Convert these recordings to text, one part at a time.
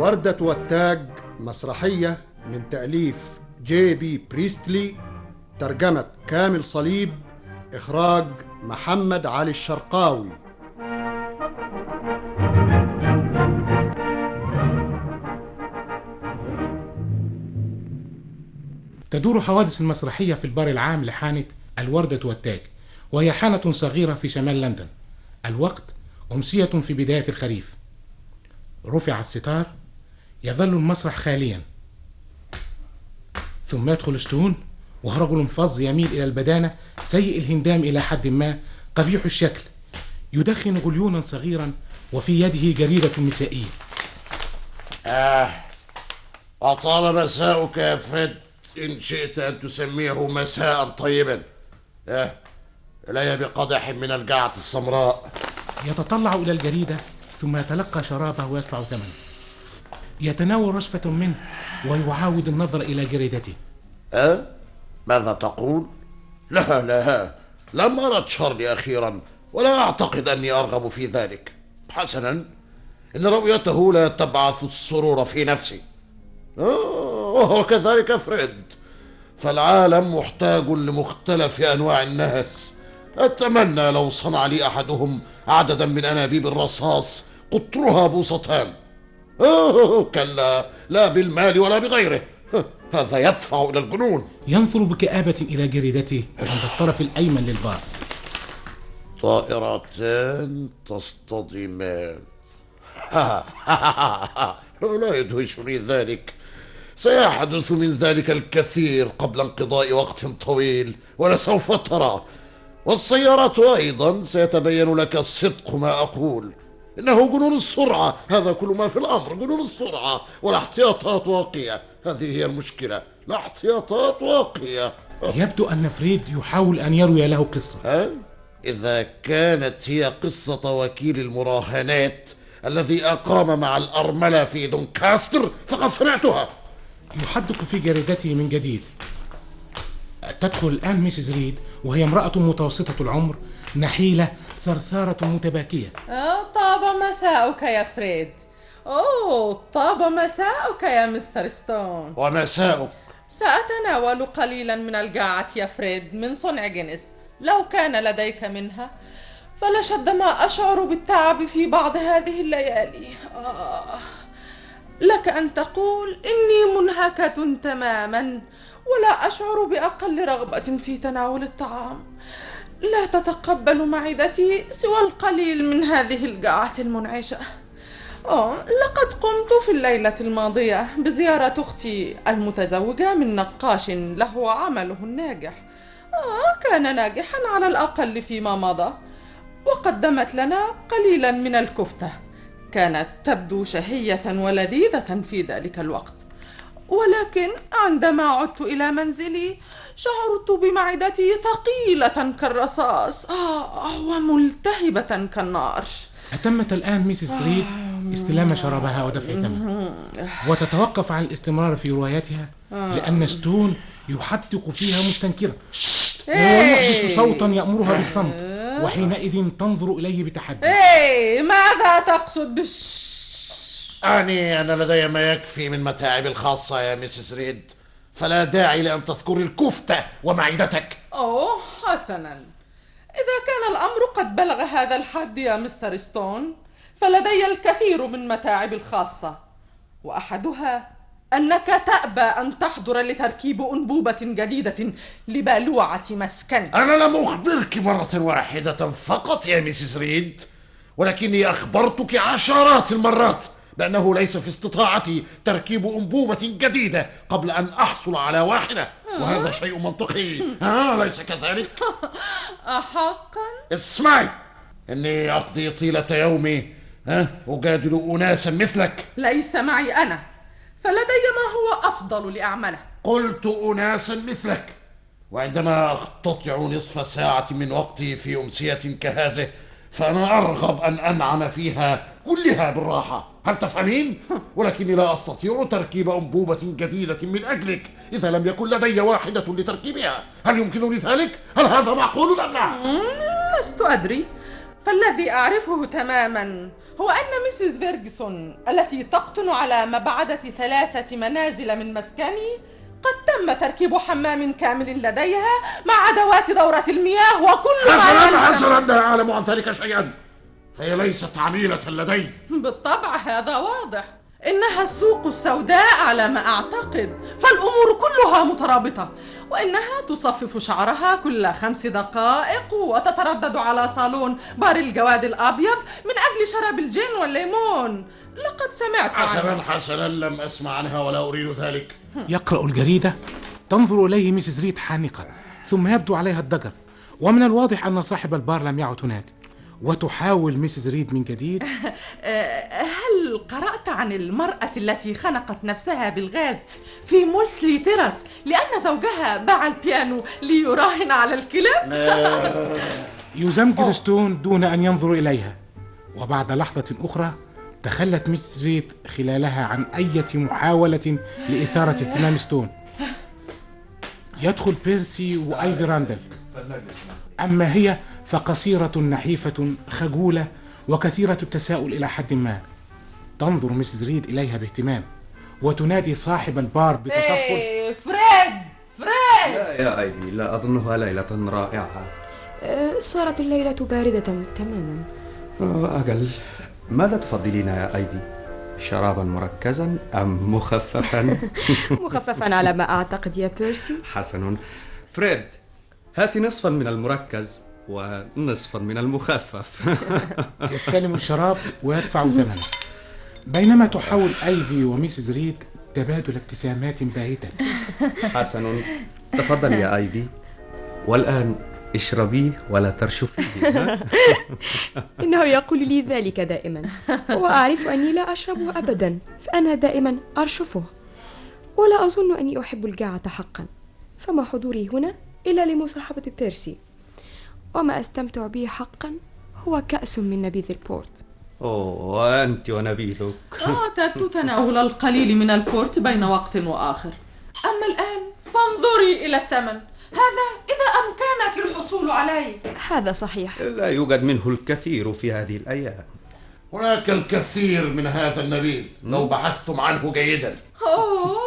الوردة والتاج مسرحية من تأليف جي بي بريستلي ترجمة كامل صليب إخراج محمد علي الشرقاوي. تدور حوادث المسرحية في البار العام لحانة الوردة والتاج وهي حانة صغيرة في شمال لندن. الوقت أمسية في بداية الخريف. رفع الستار. يظل المسرح خاليا. ثم يدخل ستون وهو رجل فظ يميل إلى البدانة سيء الهندام إلى حد ما قبيح الشكل يدخن غليونا صغيرا وفي يده جريدة نسائية آه أطال مساؤك يا فريد إن شئت أن تسميه مساء طيبا. آه إلي بقدح من القعة السمراء. يتطلع إلى الجريدة ثم يتلقى شرابه ويدفع ثمنه. يتناول رشفة منه ويعاود النظر إلى جريدته. أه؟ ماذا تقول؟ لا لا لم أرى تشارلي أخيرا ولا أعتقد أني أرغب في ذلك. حسنا إن رؤيته لا تبعث السرور في نفسي. آه وهو كذلك فريد. فالعالم محتاج لمختلف أنواع الناس أتمنى لو صنع لي أحدهم عددا من أنابيب الرصاص قطرها بوسطان. آه كلا. لا بالمال ولا بغيره. هذا يدفع إلى الجنون ينظر بكآبة إلى جريدته عند الطرف الأيمن للبار. طائرتان تصطدمان لا يدهشني ذلك. سيحدث من ذلك الكثير قبل انقضاء وقت طويل ولسوف ترى. والسيارات أيضا سيتبين لك صدق ما أقول. إنه جنون السرعة. هذا كل ما في الأمر جنون السرعة. والاحتياطات واقية. هذه هي المشكلة. لا احتياطات واقية. يبدو أن فريد يحاول أن يروي له قصة. ها؟ إذا كانت هي قصة وكيل المراهنات الذي أقام مع الأرملة في دونكاستر فقد سمعتها. يحدق في جريدته من جديد. تدخل الآن ميسيس ريد وهي امرأة متوسطة العمر نحيلة ثرثارة متباكية. آه، طاب مساؤك يا فريد. أوه طاب مساؤك يا مستر ستون. ومساؤك. سأتناول قليلا من الجعة يا فريد من صنع جينيس لو كان لديك منها فلشد ما أشعر بالتعب في بعض هذه الليالي. آه. لك أن تقول إني منهكة تماما ولا أشعر بأقل رغبة في تناول الطعام. لا تتقبل معدتي سوى القليل من هذه القاعة المنعشة. أوه لقد قمت في الليلة الماضية بزيارة أختي المتزوجة من نقاش له عمله الناجح. آه كان ناجحا على الأقل فيما مضى وقدمت لنا قليلا من الكفتة. كانت تبدو شهية ولذيذة في ذلك الوقت. ولكن عندما عدت إلى منزلي شعرت بمعدتي ثقيلة كالرصاص. آه وملتهبة كالنار. أتمت الآن ميسيس ريد استلام شرابها ودفع ثمنه وتتوقف عن الاستمرار في رواياتها لأن ستون يحدق فيها مستنكرا وهو يحدث صوتا يأمرها بالصمت. وحينئذ تنظر إليه بتحدي. إيه ماذا تقصد بالش أني أنا لدي ما يكفي من متاعبي الخاصة يا ميسيس ريد فلا داعي لأن تذكري الكفتة ومعدتك. أوه حسنا. إذا كان الأمر قد بلغ هذا الحد يا مستر ستون فلدي الكثير من متاعبي الخاصة وأحدها أنك تأبى أن تحضر لتركيب أنبوبة جديدة لبالوعة مسكنك أنا لم أخبرك مرة واحدة فقط يا ميسيس ريد ولكني أخبرتك عشرات المرات. بأنه ليس في استطاعتي تركيب أنبوبة جديدة قبل أن أحصل على واحدة. وهذا شيء منطقي. ها ليس كذلك. أحقا؟ اسمعي. إني أقضي طيلة يومي ها أجادل أناسا مثلك. ليس معي أنا. فلدي ما هو أفضل لأعمله. قلت أناسا مثلك. وعندما أقتطع نصف ساعة من وقتي في أمسية كهذه فأنا أرغب أن أنعم فيها كلها بالراحة هل تفهمين؟ ولكني لا أستطيع تركيب أنبوبة جديدة من أجلك إذا لم يكن لدي واحدة لتركيبها هل يمكنني ذلك؟ هل هذا معقول أم لا؟ لست أدري فالذي أعرفه تماما هو أن ميسيس فيرجسون التي تقطن على مبعدة ثلاثة منازل من مسكني قد تم تركيب حمام كامل لديها مع أدوات دورة المياه وكل ما حسنا. حسنا لا أعلم عن ذلك شيئا. فهي ليست عميلة لدي. بالطبع هذا واضح. إنها السوق السوداء على ما أعتقد. فالأمور كلها مترابطة. وإنها تصفف شعرها كل خمس دقائق وتتردد على صالون بار الجواد الأبيض من أجل شراب الجين والليمون. لقد سمعت. حسنا حسنا لم أسمع عنها ولا أريد ذلك. يقرأ الجريدة. تنظر إليه ميسيس ريد حانقة ثم يبدو عليها الضجر ومن الواضح أن صاحب البار لم يعد هناك. وتحاول ميسيس ريد من جديد. هل قرأت عن المرأة التي خنقت نفسها بالغاز في مولسلي تيراس لأن زوجها باع البيانو ليراهن على الكلاب؟ يزمجر ستون دون أن ينظر إليها. وبعد لحظة أخرى تخلت ميسيس ريد خلالها عن أي محاولة لإثارة اهتمام ستون. يدخل بيرسي وأيفي راندل. أما هي فقصيرة نحيفة خجولة وكثيرة التساؤل إلى حد ما. تنظر ميسيس ريد إليها باهتمام وتنادي صاحب البار بتطفل. إيه، فريد فريد! لا يا أيفي لا أظنها ليلة رائعة. أه، صارت الليلة باردة تماما. آه، أجل ماذا تفضلين يا أيفي؟ شرابا مركزا أم مخففا؟ مخففا على ما أعتقد يا بيرسي. حسن فريد هات نصفا من المركز ونصفا من المخفف. يستلم الشراب ويدفع ثمنه. بينما تحاول أيفي وميسيس ريد تبادل ابتسامات باهتة حسن تفضل يا أيدي. والآن اشربيه ولا ترشفيه؟ إنه يقول لي ذلك دائما. وأعرف أني لا أشربه أبدا فأنا دائما أرشفه. ولا أظن أني أحب الجاعة حقا. فما حضوري هنا إلا لمصاحبة بيرسي. وما أستمتع به حقا هو كأس من نبيذ البورت. أوه أنت ونبيذك. اعتدت تناول القليل من البورت بين وقت وآخر. أما الآن فانظري إلى الثمن. هذا إذا أمكنك الحصول عليه. هذا صحيح. لا يوجد منه الكثير في هذه الأيام. هناك الكثير من هذا النبيذ لو بحثتم عنه جيدا. أوه.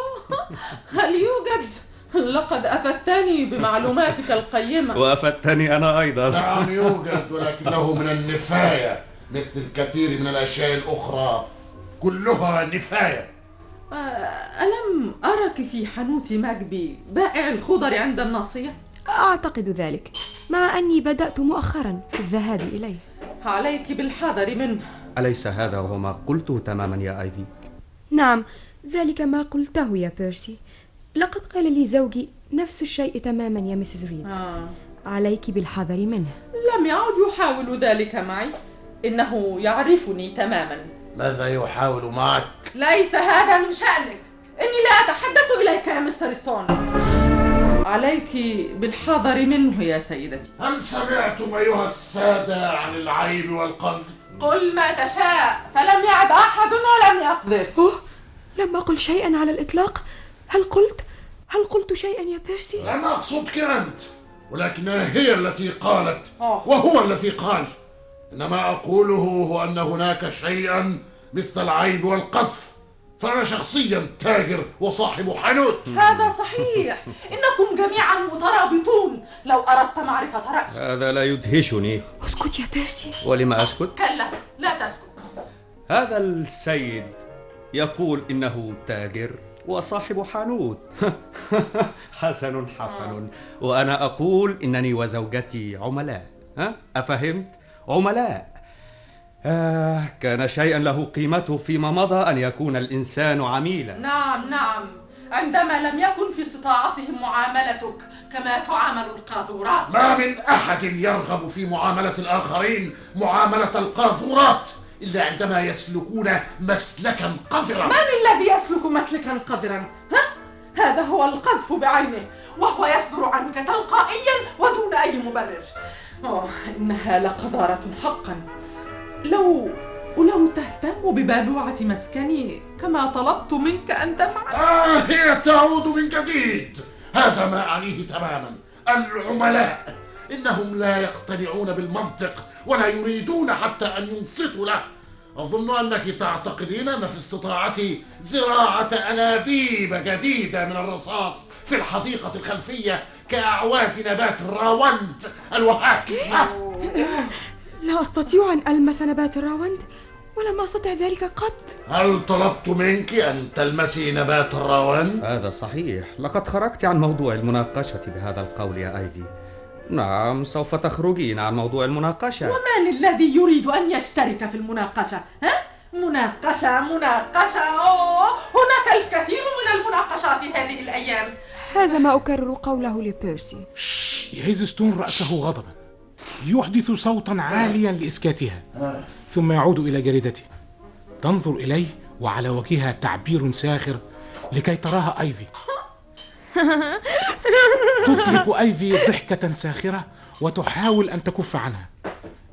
هل يوجد؟ لقد أفدتني بمعلوماتك القيمة. وأفدتني أنا أيضا. نعم يوجد ولكنه من النفاية مثل الكثير من الأشياء الأخرى كلها نفاية. ألم أرك في حانوت ماجبي بائع الخضر عند الناصية؟ أعتقد ذلك مع أني بدأت مؤخرا في الذهاب إليه. عليك بالحذر منه. أليس هذا هو ما قلته تماما يا أيفي؟ نعم ذلك ما قلته يا بيرسي. لقد قال لي زوجي نفس الشيء تماما يا مسز ريد. آه. عليك بالحذر منه. لم يعد يحاول ذلك معي. إنه يعرفني تماما. ماذا يحاول معك؟ ليس هذا من شأنك. إني لا أتحدث إليك يا مستر ستون. عليك بالحذر منه يا سيدتي. هل سمعتم أيها السادة عن العيب والقذف؟ قل ما تشاء فلم يعد أحد ولم يقذف. أوه لم أقل شيئا على الإطلاق. هل قلت؟ هل قلت شيئا يا بيرسي؟ لم أقصدك أنت ولكنها هي التي قالت. وهو الذي قال. إنما أقوله هو أن هناك شيئا مثل العيب والقذف. فأنا شخصيا تاجر وصاحب حانوت. هذا صحيح. إنكم جميعا مترابطون. لو أردت معرفة رأيي هذا لا يدهشني. أسكت يا بيرسي. ولما أسكت؟ كلا لا تسكت. هذا السيد يقول إنه تاجر وصاحب حانوت. حسن حسن. وأنا أقول إنني وزوجتي عملاء. ها؟ أفهمت؟ عملاء. آه كان شيئا له قيمته فيما مضى أن يكون الإنسان عميلا. نعم نعم. عندما لم يكن في استطاعتهم معاملتك كما تعامل القاذورات. ما من أحد يرغب في معاملة الآخرين معاملة القاذورات إلا عندما يسلكون مسلكا قذرا. من الذي يسلك مسلكا قذرا؟ ها؟ هذا هو القذف بعينه وهو يصدر عنك تلقائيا ودون أي مبرر. أوه إنها لقذارة حقا. لو ولو تهتم ببالوعة مسكني كما طلبت منك أن تفعل. آه هي تعود من جديد. هذا ما أعنيه تماما. العملاء إنهم لا يقتنعون بالمنطق ولا يريدون حتى أن ينصتوا له. أظن أنك تعتقدين أن في استطاعتي زراعة أنابيب جديدة من الرصاص في الحديقة الخلفية. كأعواد نبات الراوند الوهاك لا أستطيع أن ألمس نبات الراوند ولم أستطع ذلك قط. هل طلبت منك أن تلمسي نبات الراوند؟ هذا صحيح. لقد خرجت عن موضوع المناقشة بهذا القول يا أيفي نعم سوف تخرجين عن موضوع المناقشة. من الذي يريد أن يشترك في المناقشة؟ ها؟ مناقشة مناقشة. أوه هناك الكثير من المناقشات هذه الأيام. هذا ما أكرر قوله لبيرسي. يهز ستون رأسه غضبا. يحدث صوتا عاليا لإسكاتها. ثم يعود إلى جريدته. تنظر إليه وعلى وجهها تعبير ساخر لكي تراها أيفي. تطلق أيفي ضحكة ساخرة وتحاول أن تكف عنها.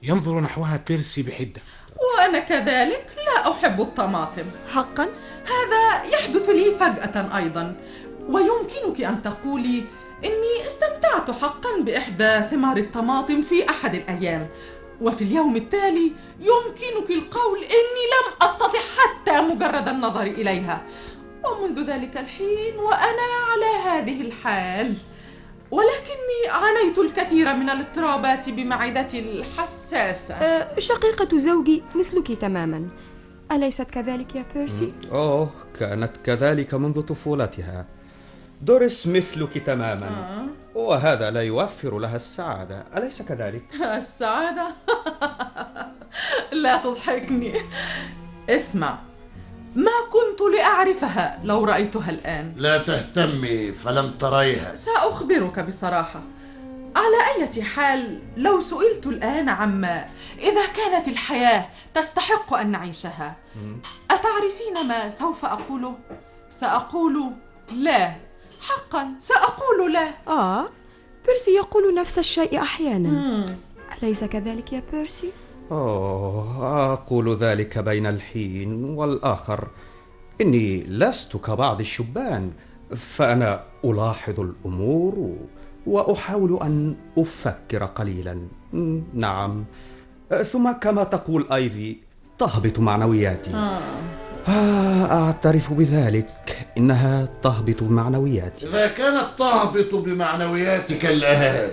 ينظر نحوها بيرسي بحدة. وأنا كذلك لا أحب الطماطم. حقا؟ هذا يحدث لي فجأة أيضا. ويمكنك أن تقولي إني استمتعت حقا بإحدى ثمار الطماطم في أحد الأيام. وفي اليوم التالي يمكنك القول إني لم أستطع حتى مجرد النظر إليها. ومنذ ذلك الحين وأنا على هذه الحال. ولكني عانيت الكثير من الاضطرابات بمعدتي الحساسة. أه، شقيقة زوجي مثلك تماما. أليست كذلك يا بيرسي؟ أوه كانت كذلك منذ طفولتها. دوريس مثلك تماما. وهذا لا يوفر لها السعادة. أليس كذلك؟ السعادة؟ لا تضحكني. اسمع ما كنت لأعرفها لو رأيتها الآن. لا تهتمي فلم تريها. سأخبرك بصراحة. على أي حال لو سئلت الآن عما إذا كانت الحياة تستحق أن نعيشها أتعرفين ما سوف أقوله؟ سأقول لا. حقا سأقول لا آه بيرسي يقول نفس الشيء أحيانا. أليس كذلك يا بيرسي؟ أوه أقول ذلك بين الحين والآخر. إني لست كبعض الشبان فأنا ألاحظ الأمور وأحاول أن أفكر قليلا. نعم. ثم كما تقول أيفي تهبط معنوياتي. آه. أعترف بذلك. إنها تهبط معنوياتي إذا كانت تهبط بمعنوياتك الآن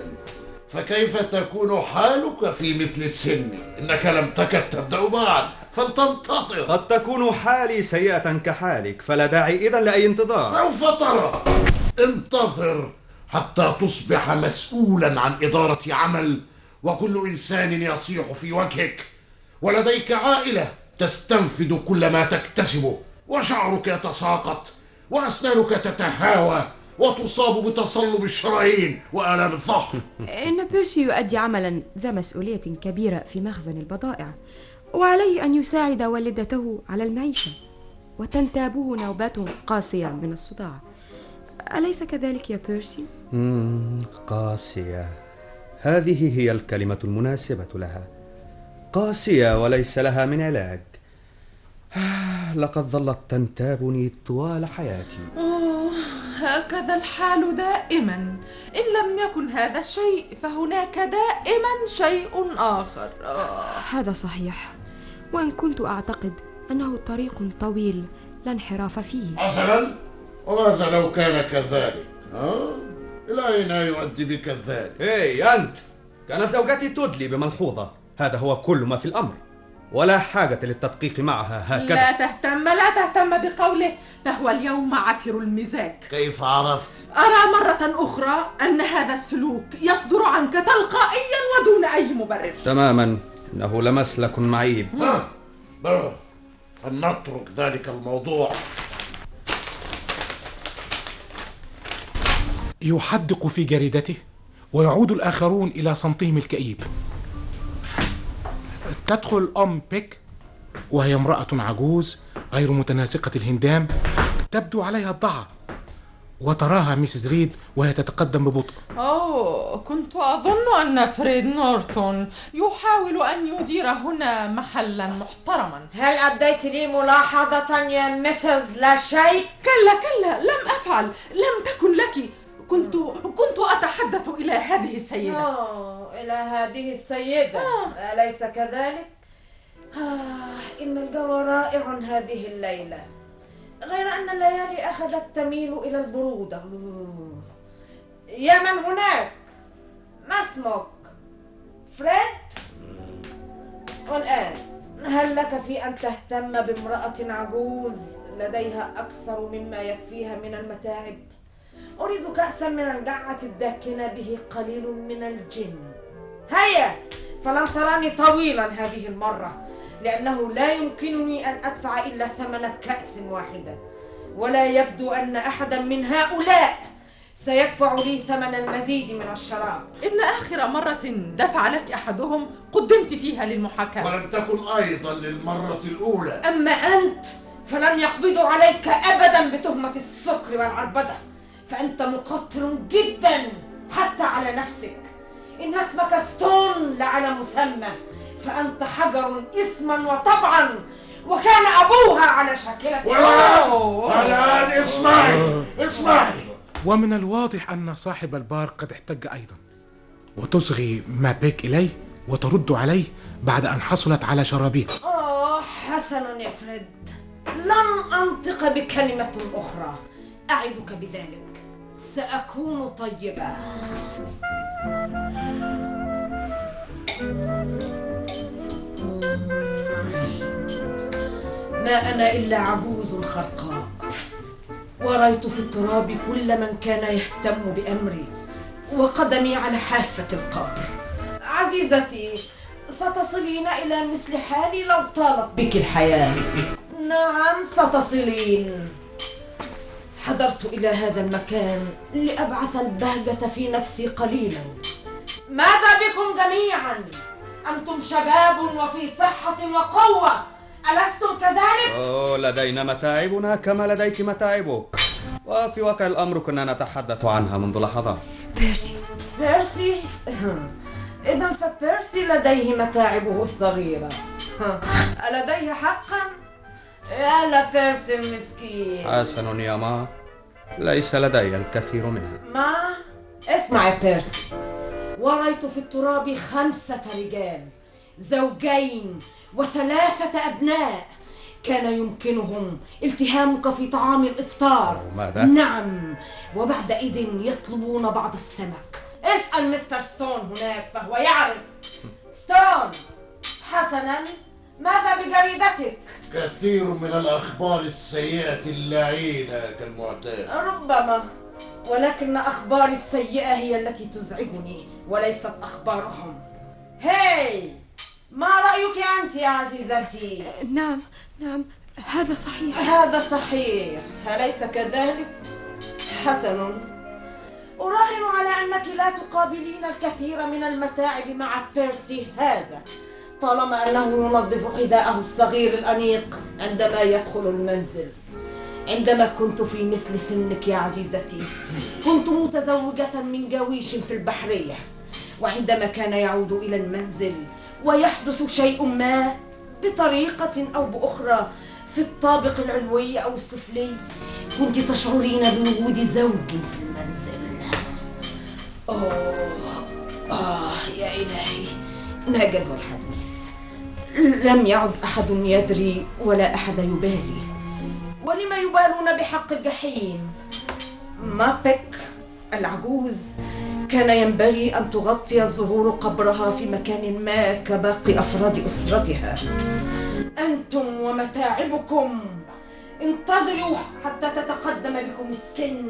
فكيف تكون حالك في مثل السن؟ إنك لم تكد تبدأ بعد فلتنتظر. قد تكون حالي سيئة كحالك فلا داعي إذا لأي انتظار. سوف ترى. انتظر حتى تصبح مسؤولا عن إدارة عمل وكل إنسان يصيح في وجهك ولديك عائلة. تستنفد كل ما تكتسبه وشعرك يتساقط وأسنانك تتهاوى وتصاب بتصلب الشرايين وآلام الظهر إن بيرسي يؤدي عملا ذا مسؤولية كبيرة في مخزن البضائع وعليه أن يساعد والدته على المعيشة وتنتابه نوبات قاسية من الصداع. أليس كذلك يا بيرسي؟ قاسية. هذه هي الكلمة المناسبة لها. قاسية وليس لها من علاج. لقد ظلت تنتابني طوال حياتي. أوه هكذا الحال دائما. إن لم يكن هذا الشيء فهناك دائما شيء آخر. آه. هذا صحيح. وإن كنت أعتقد أنه طريق طويل لا انحراف فيه. حسنا وماذا لو كان كذلك ها؟ إلى أين يؤدي بك ذلك؟ هي أنت. كانت زوجتي تدلي بملحوظة. هذا هو كل ما في الأمر. ولا حاجة للتدقيق معها هكذا. لا تهتم لا تهتم بقوله. فهو اليوم عكر المزاج. كيف عرفت؟ أرى مرة أخرى أن هذا السلوك يصدر عنك تلقائيا ودون أي مبرر. تماما. إنه لمسلك معيب. فلنترك ذلك الموضوع. يحدق في جريدته ويعود الآخرون إلى صمتهم الكئيب. تدخل أم بيك وهي امرأة عجوز غير متناسقة الهندام تبدو عليها الضعف وتراها ميسيس ريد وهي تتقدم ببطء. أوه كنت أظن أن فريد نورتون يحاول أن يدير هنا محلا محترما. هل أبديت لي ملاحظة يا مسز لا شيء؟ كلا كلا لم أفعل. لم تكن لك. كنت كنت أتحدث إلى هذه السيدة. أوه إلى هذه السيدة. أليس كذلك؟ آه إن الجو رائع هذه الليلة. غير أن الليالي أخذت تميل إلى البرودة. يا من هناك؟ ما اسمك؟ فريد؟ والآن هل لك في أن تهتم بامرأة عجوز لديها أكثر مما يكفيها من المتاعب؟ أريد كأسا من الجعة الداكنة به قليل من الجن. هيا! فلن تراني طويلا هذه المرة لأنه لا يمكنني أن أدفع إلا ثمن كأس واحدة ولا يبدو أن أحدا من هؤلاء سيدفع لي ثمن المزيد من الشراب. إن آخر مرة دفع لك أحدهم قدمت فيها للمحاكاة. ولم تكن أيضا للمرة الأولى. أما أنت فلن يقبضوا عليك أبدا بتهمة السكر والعربدة. فأنت مقتر جدا حتى على نفسك. إن اسمك ستون لعلى مسمى فأنت حجر اسما وطبعا وكان أبوها على شاكلة الآن اسمعي اسمعي ومن الواضح أن صاحب البار قد احتج أيضا. وتصغي ما بيك إليه وترد عليه بعد أن حصلت على شرابها آه حسنا يا فريد. لن أنطق بكلمة أخرى. أعدك بذلك. سأكون طيبة. ما أنا إلا عجوز خرقاء. ورأيت في التراب كل من كان يهتم بأمري وقدمي على حافة القبر. عزيزتي ستصلين إلى مثل حالي لو طالت بك الحياة. نعم ستصلين. حضرت إلى هذا المكان لأبعث البهجة في نفسي قليلا. ماذا بكم جميعا؟ أنتم شباب وفي صحة وقوة. ألستم كذلك؟ أوه لدينا متاعبنا كما لديك متاعبك. وفي واقع الأمر كنا نتحدث عنها منذ لحظات بيرسي. بيرسي؟ إذا فبيرسي لديه متاعبه الصغيرة. ألديه حقا؟ يا لبيرسي المسكين. حسن يا ما. ليس لدي الكثير منها. ما؟ اسمع يا بيرسي ورأيت في التراب خمسة رجال زوجين وثلاثة أبناء. كان يمكنهم التهامك في طعام الإفطار. وماذا؟ نعم وبعدئذ يطلبون بعض السمك. اسأل مستر ستون هناك فهو يعرف. ستون حسنا. ماذا بجريدتك؟ كثير من الأخبار السيئة اللعينة كالمعتاد. ربما ولكن أخباري السيئة هي التي تزعجني وليست أخبارهم. هاي! ما رأيك أنت يا عزيزتي؟ نعم نعم هذا صحيح. هذا صحيح. أليس كذلك؟ حسن. أراهن على أنك لا تقابلين الكثير من المتاعب مع بيرسي هذا. طالما أنه ينظف حذاءه الصغير الأنيق عندما يدخل المنزل. عندما كنت في مثل سنك يا عزيزتي. كنت متزوجة من جويش في البحرية. وعندما كان يعود إلى المنزل ويحدث شيء ما بطريقة أو بأخرى في الطابق العلوي أو السفلي كنت تشعرين بوجود زوج في المنزل. أوه آه يا إلهي ما جدوى الحديث لم يعد أحد يدري ولا أحد يبالي. ولم يبالون بحق الجحيم؟ مابك العجوز؟ كان ينبغي أن تغطي الزهور قبرها في مكان ما كباقي أفراد أسرتها. أنتم ومتاعبكم. انتظروا حتى تتقدم بكم السن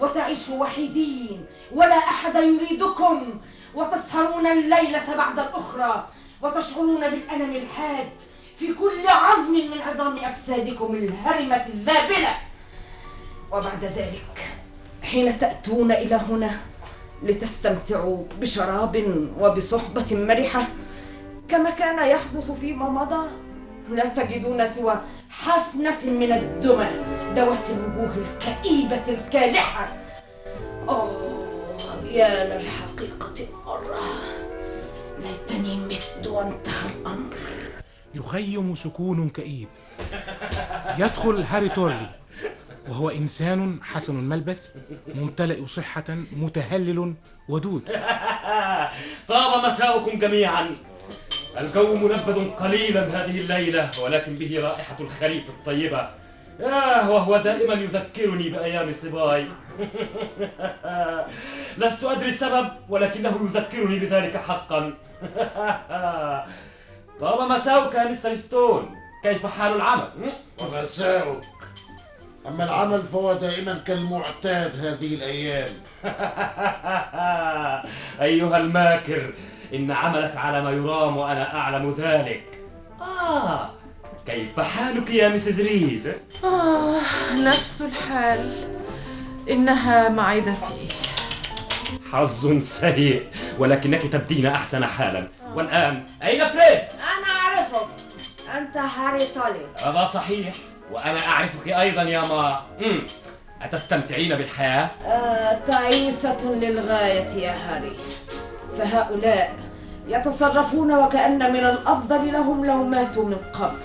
وتعيشوا وحيدين. ولا أحد يريدكم. وتسهرون الليلة بعد الأخرى. وتشعرون بالألم الحاد في كل عظم من عظام أجسادكم الهرمة الذابلة. وبعد ذلك حين تأتون إلى هنا لتستمتعوا بشراب وبصحبة مرحة كما كان يحدث فيما مضى لا تجدون سوى حفنة من الدمى ذوات الوجوه الكئيبة الكالحة. أوه يا للحقيقة مرة ليتني مت وانتهى الأمر. يخيم سكون كئيب. يدخل هاري تورلي. وهو إنسان حسن الملبس ممتلئ صحة متهلل ودود. طاب مساؤكم جميعا. الجو منبذ قليلا هذه الليلة ولكن به رائحة الخريف الطيبة. آه وهو دائما يذكرني بأيام صباي لست أدري السبب ولكنه يذكرني بذلك حقا. طاب مساؤك يا مستر ستون. كيف حال العمل؟ ومساؤك. أما العمل فهو دائما كالمعتاد هذه الأيام. أيها الماكر إن عملك على ما يرام وأنا أعلم ذلك. آه كيف حالك يا مسز ريد؟ آه نفس الحال إنها معدتي حظ سيء ولكنك تبدين أحسن حالا والآن أين فريد؟ أنا أعرفك أنت هاري تولي هذا صحيح وأنا أعرفك أيضا يا ما مم. أتستمتعين بالحياة؟ آه تعيسة للغاية يا هاري فهؤلاء يتصرفون وكأن من الأفضل لهم لو ماتوا من قبل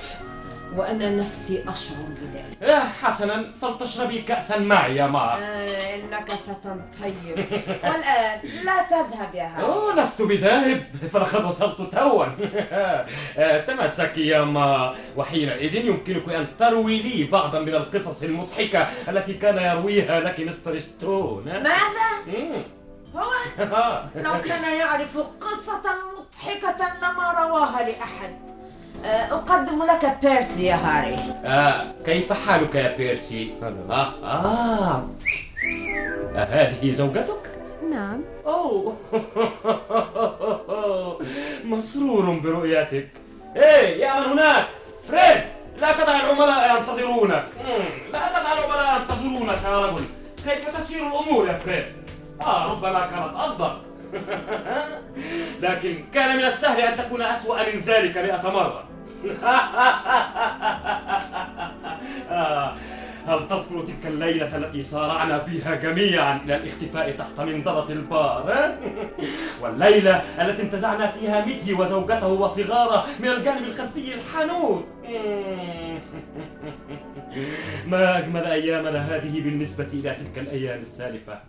وأنا نفسي أشعر بذلك. آه حسنا فلتشربي كأسا معي يا ما آه إنك فتى طيب والآن لا تذهب يا هاري أوه لست بذاهب فلقد وصلت توا آه، تمسكي يا ما وحينئذ يمكنك أن تروي لي بعضا من القصص المضحكة التي كان يرويها لك مستر ستون؟ ماذا؟ مم. هو لو كان يعرف قصة مضحكة لما رواها لأحد. أقدم لك بيرسي يا هاري. آه كيف حالك يا بيرسي؟ آه آه. أهذه زوجتك؟ نعم. أوه. مسرور برؤيتك. إيه يا من هناك. فريد لا تدع العملاء ينتظرونك. لا تدع العملاء ينتظرونك يا رجل. كيف تسير الأمور يا فريد؟ آه ربما كانت أفضل لكن كان من السهل أن تكون أسوأ من ذلك مئة مرة آه، هل تذكر تلك الليلة التي صارعنا فيها جميعا إلى الاختفاء تحت منضدة البار؟ والليلة التي انتزعنا فيها ميتي وزوجته وصغاره من الجانب الخلفي الحانوت. ما أجمل أيامنا هذه بالنسبة إلى تلك الأيام السالفة.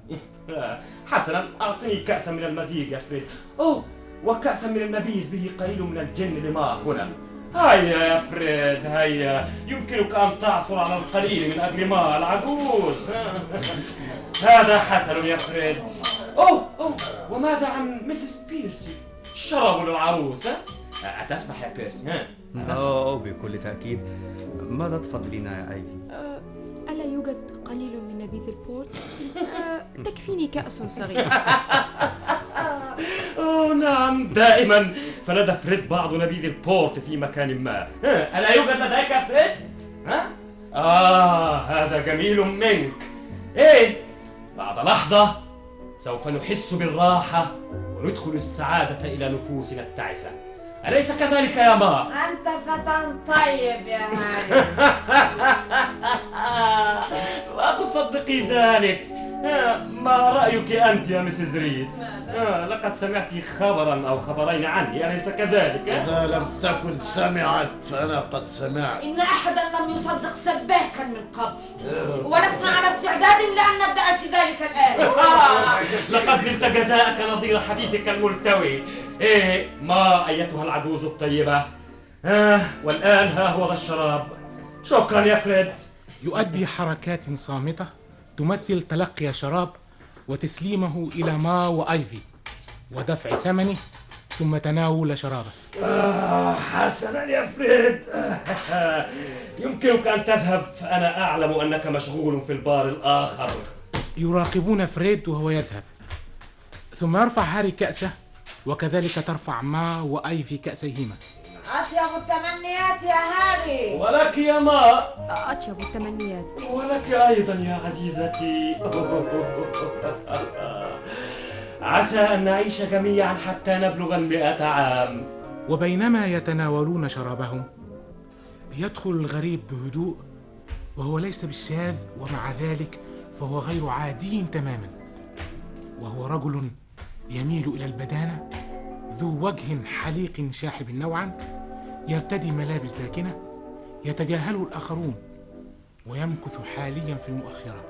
حسنا أعطني كأسا من المزيج يا فريد. أوه وكأسا من النبيذ به قليل من الجن لما هنا هيا يا فريد هيا يمكنك أن تعثر على القليل من أجل ما العجوز هذا حسن يا فريد أوه أوه وماذا عن مسز بيرسي شراب للعروس ها؟ أتسمح يا بيرسي ها؟ أتسمح؟ أوه بكل تأكيد ماذا تفضلين يا أيفي؟ آه، يوجد قليل من نبيذ البورت؟ آه، تكفيني كأس صغير أوه نعم دائما فلدى فريد بعض نبيذ البورت في مكان ما ها، ألا يوجد لديك فريد؟ ها؟ آه هذا جميل منك إيه بعد لحظة سوف نحس بالراحة وندخل السعادة إلى نفوسنا التعسة أليس كذلك يا ما؟ أنت فتى طيب يا هاري لا تصدقي ذلك ما رأيك أنت يا مسز ريد؟ آه، لقد سمعت خبرا أو خبرين عني أليس كذلك؟ إذا لم تكن سمعت فأنا قد سمعت. إن أحدا لم يصدق سباكا من قبل. ولسنا على استعداد لأن نبدأ في ذلك الآن. لقد نلت جزاءك نظير حديثك الملتوي. إيه ما أيتها العجوز الطيبة؟ آه والآن ها هو ذا الشراب. شكرا يا فريد. يؤدي حركات صامتة؟ تمثل تلقي شراب وتسليمه إلى ما وأيفي ودفع ثمنه ثم تناول شرابه. آه حسنا يا فريد. يمكنك أن تذهب فأنا أعلم أنك مشغول في البار الآخر. يراقبون فريد وهو يذهب. ثم يرفع هاري كأسه وكذلك ترفع ما وأيفي كأسيهما. أطيب التمنيات يا هاري. ولك يا ما. أطيب التمنيات. ولك أيضا يا عزيزتي. عسى أن نعيش جميعا حتى نبلغ المئة عام. وبينما يتناولون شرابهم يدخل الغريب بهدوء وهو ليس بالشاذ ومع ذلك فهو غير عادي تماما. وهو رجل يميل إلى البدانة ذو وجه حليق شاحب نوعا. يرتدي ملابس داكنه يتجاهله الآخرون ويمكث حاليا في المؤخرة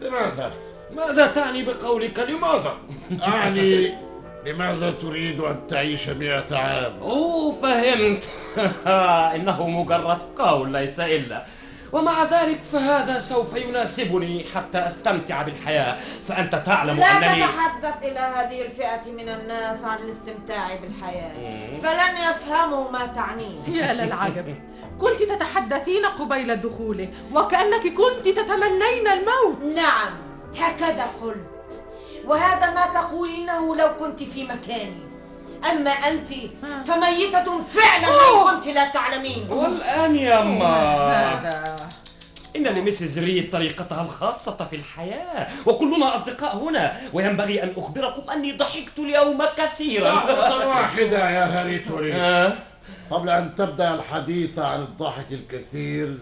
لماذا؟ ماذا تعني بقولك لماذا؟ أعني لماذا تريد أن تعيش مئة عام؟ أوه فهمت إنه مجرد قول ليس إلا ومع ذلك فهذا سوف يناسبني حتى أستمتع بالحياة. فأنت تعلم لا أنني تتحدث إلى هذه الفئة من الناس عن الاستمتاع بالحياة. فلن يفهموا ما تعنيه. يا للعجب. كنت تتحدثين قبيل دخوله وكأنك كنت تتمنين الموت. نعم هكذا قلت. وهذا ما تقولينه لو كنت في مكاني أما أنت فميتة فعلا إن كنت لا تعلمين. والآن يا أما هذا. إن لمسز ريد طريقتها الخاصة في الحياة وكلنا أصدقاء هنا وينبغي أن أخبركم أني ضحكت اليوم كثيرا. لحظة واحدة يا هاري توري. آه. قبل أن تبدأ الحديث عن الضحك الكثير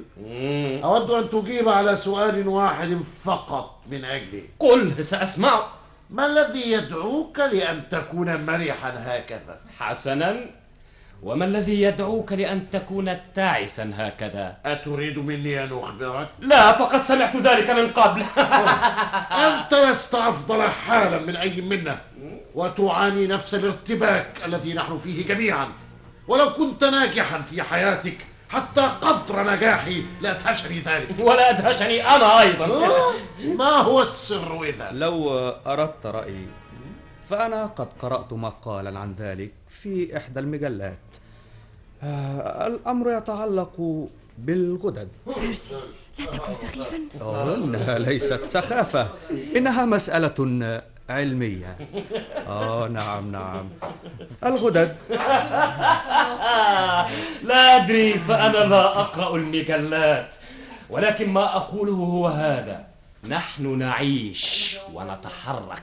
أود أن تجيب على سؤال واحد فقط من أجلي. قل سأسمع. ما الذي يدعوك لأن تكون مرحا هكذا؟ حسنا وما الذي يدعوك لأن تكون تعسا هكذا؟ أتريد مني أن أخبرك؟ لا فقد سمعت ذلك من قبل أنت لست أفضل حالا من أي منا وتعاني نفس الارتباك الذي نحن فيه جميعا ولو كنت ناجحا في حياتك حتى قدر نجاحي لأدهشني ذلك. ولا أدهشني أنا أيضا. آه، ما هو السر إذا؟ لو أردت رأيي فأنا قد قرأت مقالا عن ذلك في إحدى المجلات. آه، الأمر يتعلق بالغدد. بيرسي لا تكن سخيفا. أوه، إنها ليست سخافة. إنها مسألة علمية. آه نعم نعم. الغدد. لا أدري فأنا لا أقرأ المجلات ولكن ما أقوله هو هذا. نحن نعيش ونتحرك.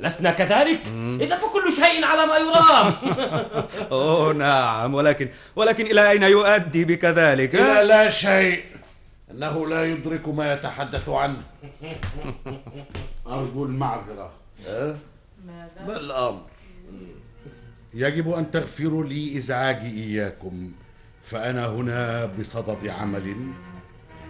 لسنا كذلك؟ إذا فكل شيء على ما يرام. أوه نعم. ولكن ولكن إلى أين يؤدي بك ذلك إلى لا شيء. إنه لا يدرك ما يتحدث عنه. أرجو المعذرة؟ ما الأمر؟ يجب أن تغفروا لي إزعاجي إياكم فأنا هنا بصدد عمل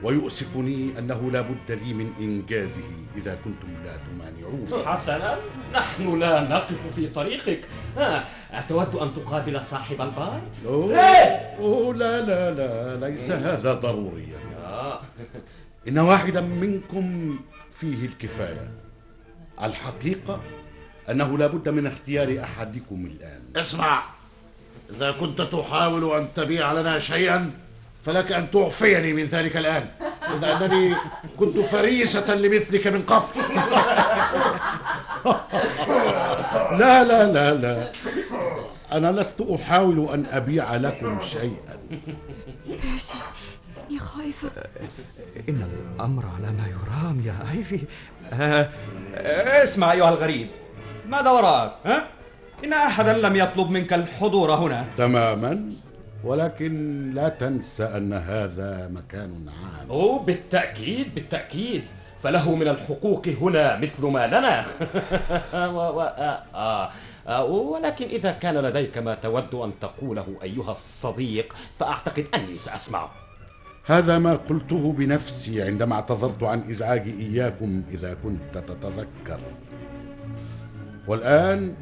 ويؤسفني أنه لا بد لي من إنجازه إذا كنتم لا تمانعون حسنا نحن لا نقف في طريقك ها أتود أن تقابل صاحب البار؟ أوه, فريد! أوه لا لا لا ليس هذا ضروريا آه. إن واحدا منكم فيه الكفاية الحقيقة أنه لا بد من اختيار أحدكم الآن. اسمع إذا كنت تحاول أن تبيع لنا شيئا فلك أن تعفيني من ذلك الآن إذ أنني كنت فريسة لمثلك من قبل. لا لا لا لا. أنا لست أحاول أن أبيع لكم شيئا. بيرسي إني خائفة إن الأمر على ما يرام يا أيفي. اسمع أيها الغريب ماذا وراءك ها؟ إن أحدا لم يطلب منك الحضور هنا تماما ولكن لا تنسى أن هذا مكان عام أوه بالتأكيد بالتأكيد فله من الحقوق هنا مثل ما لنا و... و... آه. آه. آه. ولكن إذا كان لديك ما تود أن تقوله أيها الصديق فأعتقد أني سأسمعه هذا ما قلته بنفسي عندما اعتذرت عن إزعاجي إياكم إذا كنت تتذكر. والآن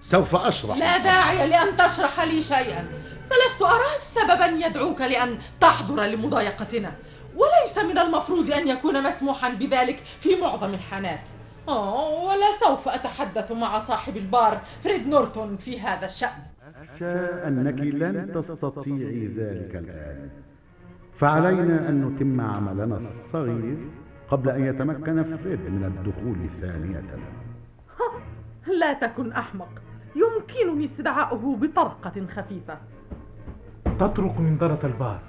سوف أشرح. لا داعي لأن تشرح لي شيئا. فلست أرى سببا يدعوك لأن تحضر لمضايقتنا. وليس من المفروض أن يكون مسموحا بذلك في معظم الحانات. أوه ولا سوف أتحدث مع صاحب البار فريد نورتون في هذا الشأن. أخشى أنك لن تستطيعي ذلك الآن. فعلينا أن نتم عملنا الصغير قبل أن يتمكن فريد من الدخول ثانية. لا تكن أحمق. يمكنني استدعاؤه بطرقة خفيفة. تطرق منظرة البار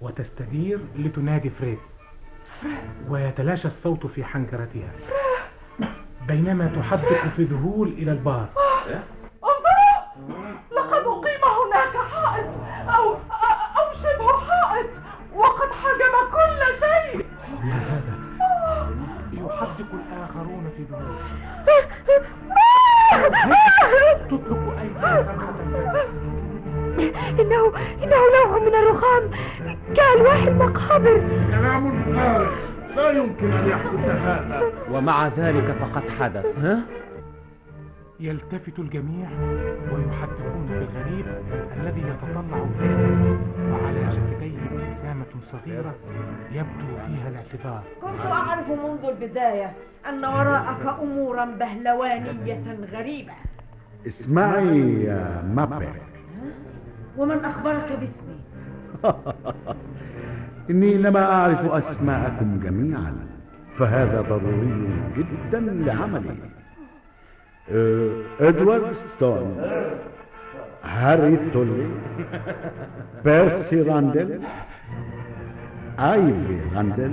وتستدير لتنادي فريد. ويتلاشى الصوت في حنجرتها بينما تحدق في ذهول إلى البار. انظروا لقد أقيم هناك حائط أو أو شبه حائط. وقد حجب كل شيء. هذا يحدق الآخرون في ذهول تطلق أي صرخة إنه إنه لوح من الرخام. كألواح المقابر كلام فارغ. لا يمكن أن يحدث هذا. ومع ذلك فقد حدث. ها؟ يلتفت الجميع ويحدقون في الغريب الذي يتطلع إليه. شفتيه ابتسامة صغيرة يبدو فيها الاعتذار. كنت أعرف منذ البداية أن وراءك أمورا بهلوانية غريبة. اسمعي يا مابي ومن أخبرك باسمي؟ إني لما أعرف أسماءكم جميعا فهذا ضروري جدا لعملي. أه، إدوارد ستون. هاري تولي بيرسي راندل آيفي راندل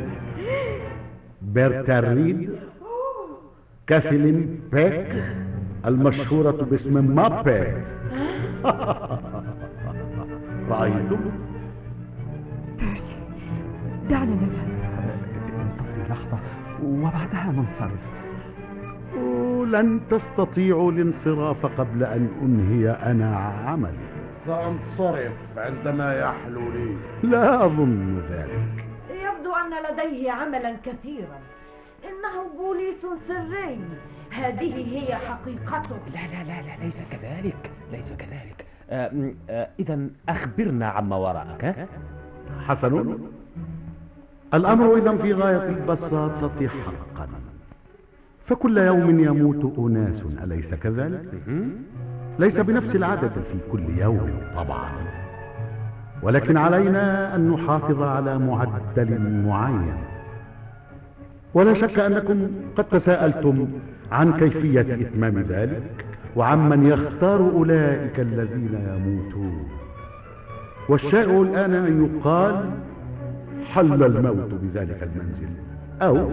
بيرتا ريد كاثلين بيك المشهورة باسم مابي رأيتم؟ بيرسي دعنا نذهب. انتظري لحظة. وبعدها ننصرف. لن تستطيعوا الانصراف قبل أن أنهي أنا عملي. سأنصرف عندما يحلو لي. لا أظن ذلك. يبدو أن لديه عملا كثيرا. إنه بوليس سري. هذه هي حقيقته. لا لا لا لا ليس كذلك ليس كذلك. إذا أخبرنا عما وراءك. ها؟ حسن. الأمر إذا في غاية البساطة حقا. فكل يوم يموت أناس أليس كذلك؟ ليس بنفس العدد في كل يوم طبعا. ولكن علينا أن نحافظ على معدل معين. ولا شك أنكم قد تساءلتم عن كيفية إتمام ذلك وعمن يختار أولئك الذين يموتون. والشائع الآن أن يقال حل الموت بذلك المنزل أو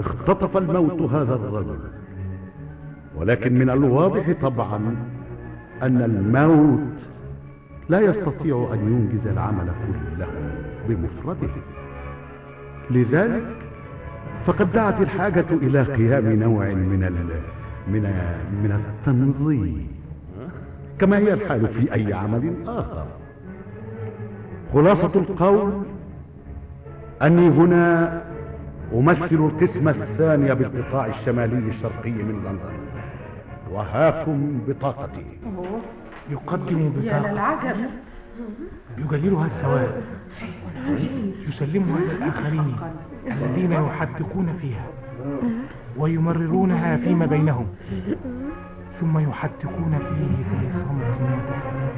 اختطف الموت هذا الرجل. ولكن من الواضح طبعا أن الموت لا يستطيع أن ينجز العمل كله بمفرده. لذلك فقد دعت الحاجة إلى قيام نوع من من من التنظيم. كما هي الحال في أي عمل آخر. خلاصة القول أني هنا أمثل القسم الثاني بالقطاع الشمالي الشرقي من لندن. وهاكم بطاقتي. يقدم بطاقة. للعجب. يجللها السواد. يسلمها إلى الآخرين الذين يحدقون فيها. ويمررونها فيما بينهم. ثم يحدقون فيه في صمت متسامح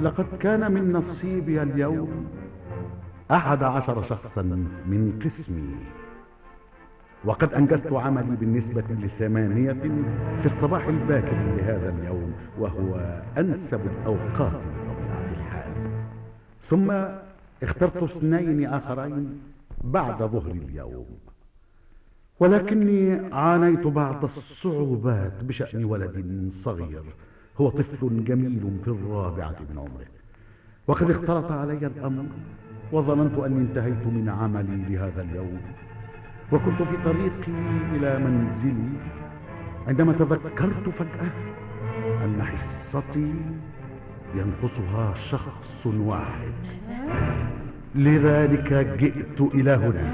لقد كان من نصيبي اليوم أحد عشر شخصا من قسمي. وقد أنجزت عملي بالنسبة لثمانية في الصباح الباكر لهذا اليوم وهو أنسب الأوقات بطبيعة الحال. ثم اخترت اثنين آخرين بعد ظهر اليوم. ولكني عانيت بعض الصعوبات بشأن ولد صغير. هو طفل جميل في الرابعة من عمره. وقد اختلط علي الأمر وظننت أني انتهيت من عملي لهذا اليوم. وكنت في طريقي إلى منزلي. عندما تذكرت فجأة أن حصتي ينقصها شخص واحد. لذلك جئت إلى هنا.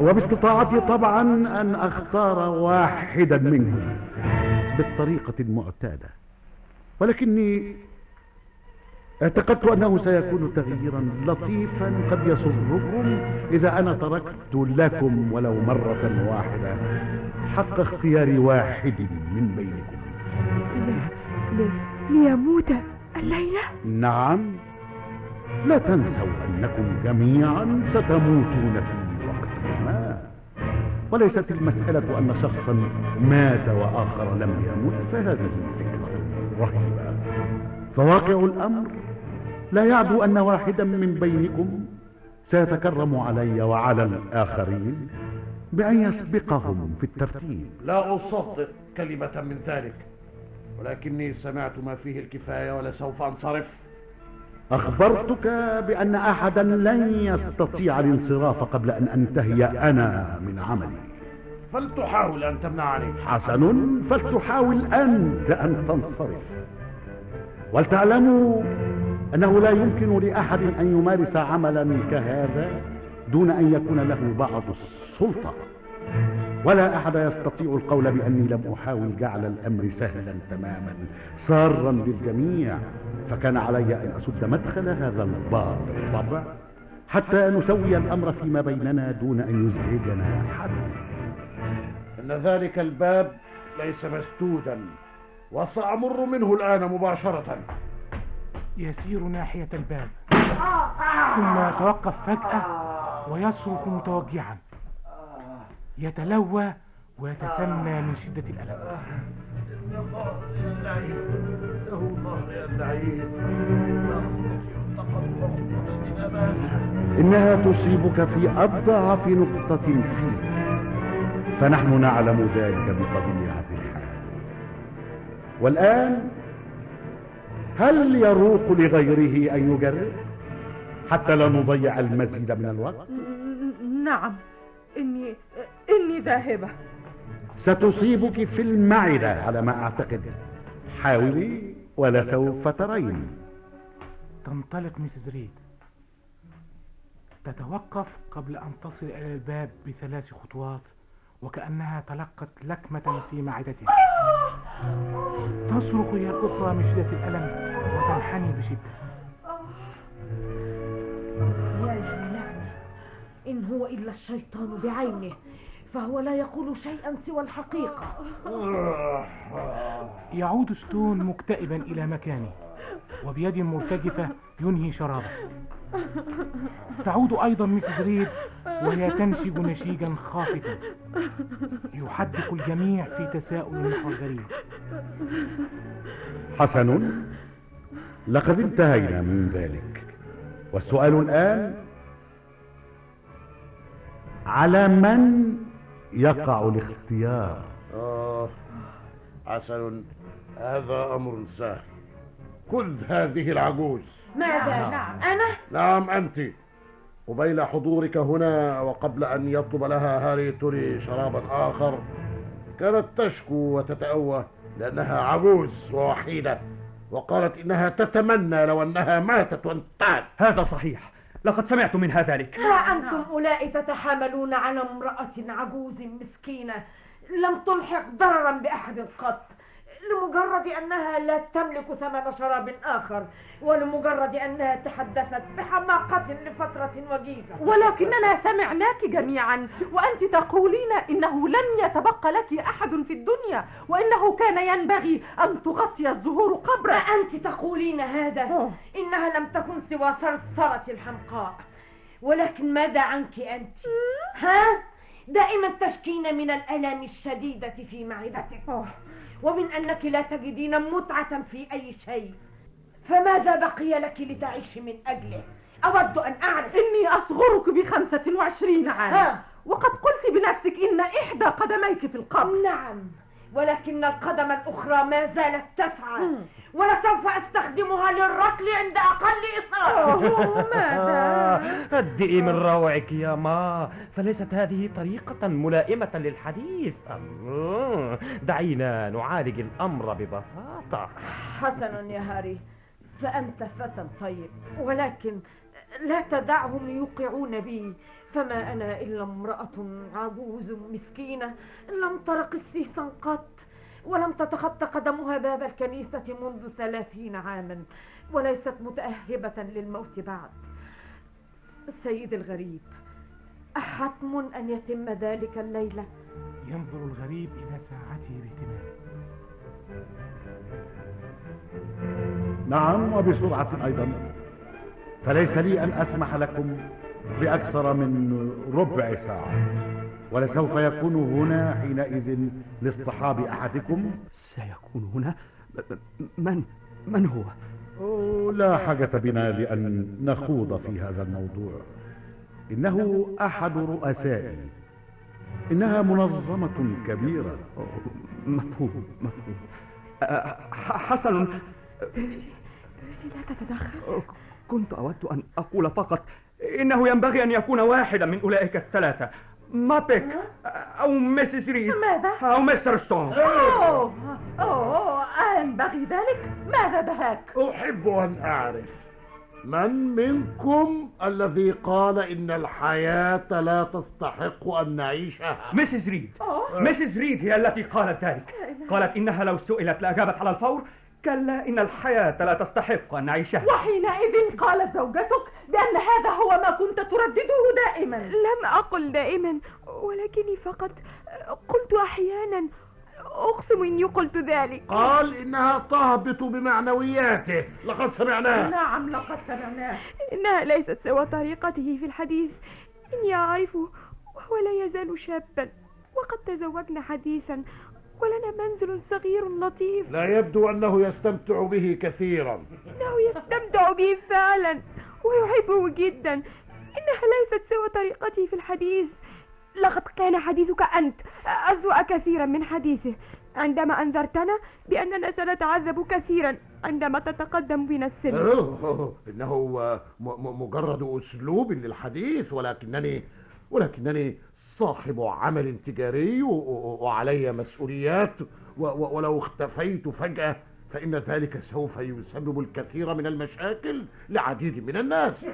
وباستطاعتي طبعا أن أختار واحدا منهم. بالطريقة المعتادة. ولكني اعتقدت أنه سيكون تغييرا لطيفا قد يسركم إذا أنا تركت لكم ولو مرة واحدة حق اختيار واحد من بينكم. لي... ليموت الليلة نعم لا تنسوا أنكم جميعا ستموتون في وليست المسألة أن شخصا مات وآخر لم يمت فهذه فكرة رهيبة. فواقع الأمر لا يعدو أن واحدا من بينكم سيتكرم علي وعلى الآخرين بأن يسبقهم في الترتيب. لا أصدق كلمة من ذلك ولكني سمعت ما فيه الكفاية ولسوف أنصرف. أخبرتك بأن أحدا لن يستطيع الانصراف قبل أن أنتهي أنا من عملي. فلتحاول أن تمنعني. حسن فلتحاول أنت أن تنصرف. ولتعلموا أنه لا يمكن لأحد أن يمارس عملا كهذا دون أن يكون له بعض السلطة. ولا أحد يستطيع القول بأني لم أحاول جعل الأمر سهلا تماما سارا للجميع. فكان علي أن أسد مدخل هذا الباب بالطبع حتى نسوي الأمر فيما بيننا دون أن يزعجنا أحد. إن ذلك الباب ليس مسدودا وسأمر منه الآن مباشرة. يسير ناحية الباب ثم يتوقف فجأة ويصرخ متوجعا. يتلوى ويتثنى من شدة الألم. له ظهري اللعين لا أستطيع التقدم خطوة للأمام إنها تصيبك في أضعف نقطة فيك فنحن نعلم ذلك بطبيعه الحال. والآن هل يروق لغيره أن يجرب؟ حتى لا نضيع المزيد من الوقت؟ نعم إني إني ذاهبة. ستصيبك في المعدة على ما أعتقد. حاولي ولسوف ترين. تنطلق ميسيس ريد. تتوقف قبل أن تصل إلى الباب بثلاث خطوات وكأنها تلقت لكمة في معدتها. تصرخ هي الأخرى من شدة الألم وتنحني بشدة. يا للنعمة إن هو إلا الشيطان بعينه. فهو لا يقول شيئا سوى الحقيقة. يعود ستون مكتئبا إلى مكانه وبيد مرتجفة ينهي شرابه. تعود أيضا ميسيس ريد وهي تنشج نشيجا خافتا. يحدق الجميع في تساؤل نحو الغريب حسن لقد انتهينا من ذلك. والسؤال الآن على من يقع الاختيار. آه حسن هذا أمر سهل. خذ هذه العجوز. ماذا؟ نعم. أنا؟ نعم أنت. قبيل حضورك هنا وقبل أن يطلب لها هاري توري شرابا آخر كانت تشكو وتتأوه لأنها عجوز ووحيدة وقالت إنها تتمنى لو أنها ماتت وانتهت. هذا صحيح. لقد سمعت منها ذلك. ها أنتم أولئك تتحاملون على امرأة عجوز مسكينة. لم تلحق ضررا بأحد قط. لمجرد أنها لا تملك ثمن شراب آخر ولمجرد أنها تحدثت بحماقة لفترة وجيزة. ولكننا سمعناك جميعا وأنت تقولين إنه لن يتبقى لك أحد في الدنيا وإنه كان ينبغي أن تغطي الزهور قبره. أنت تقولين هذا؟ إنها لم تكن سوى ثرثرة الحمقاء. ولكن ماذا عنك أنت؟ ها؟ دائما تشكين من الألم الشديدة في معدتك. ومن أنك لا تجدين متعة في أي شيء. فماذا بقي لك لتعيشي من أجله؟ أود أن أعرف. إني أصغرك بخمسة وعشرين عاما. ها. وقد قلت بنفسك إن إحدى قدميك في القبر. نعم. ولكن القدم الأخرى ما زالت تسعى. ولسوف أستخدمها للركل عند أقل إثارة. ماذا؟ هدئي من روعك يا ما. فليست هذه طريقة ملائمة للحديث. دعينا نعالج الأمر ببساطة. حسنا يا هاري فأنت فتى طيب. ولكن لا تدعهم يوقعون بي. فما أنا إلا امرأة عجوز مسكينة لم تر قسيسا قط. ولم تتخطى قدمها باب الكنيسة منذ ثلاثين عاما وليست متأهبة للموت بعد. سيد الغريب أحتم أن يتم ذلك الليلة ينظر الغريب إلى ساعته باهتمام. نعم وبسرعة أيضا. فليس لي أن أسمح لكم بأكثر من ربع ساعة. ولسوف يكون هنا حينئذ لاصطحاب أحدكم؟ سيكون هنا؟ من؟ من هو؟ لا حاجة بنا لأن نخوض في هذا الموضوع. إنه أحد رؤسائي. إنها منظمة كبيرة. مفهوم مفهوم. حسن. بيرسي بيرسي لا تتدخل. كنت أود أن أقول فقط إنه ينبغي أن يكون واحدا من أولئك الثلاثة. ما بيك أو ميسيس ريد ماذا؟ أو مستر ستون. أوه. أوه. أينبغي ذلك؟ ماذا دهاك؟ أحب أن أعرف من منكم الذي قال إن الحياة لا تستحق أن نعيشها؟ مسز ريد مسز ريد هي التي قالت ذلك. قالت إنها لو سئلت لأجابت على الفور كلا إن الحياة لا تستحق أن نعيشها. وحينئذ قالت زوجتك بأن هذا هو ما كنت تردده دائما. لم أقل دائما ولكني فقط قلت أحيانا أقسم إني قلت ذلك. قال إنها تهبط بمعنوياته. لقد سمعناه. نعم لقد سمعناه. إنها ليست سوى طريقته في الحديث. إني أعرفه وهو لا يزال شابا. وقد تزوجنا حديثا. ولنا منزل صغير لطيف. لا يبدو أنه يستمتع به كثيرا. إنه يستمتع به فعلا ويحبه جدا. إنها ليست سوى طريقته في الحديث. لقد كان حديثك أنت. أسوأ كثيرا من حديثه. عندما أنذرتنا بأننا سنتعذب كثيرا عندما تتقدم بنا السن. أوه، إنه م- م- مجرد أسلوب للحديث ولكنني ولكنني صاحب عمل تجاري وعلي مسؤوليات ولو اختفيت فجأة فإن ذلك سوف يسبب الكثير من المشاكل لعديد من الناس.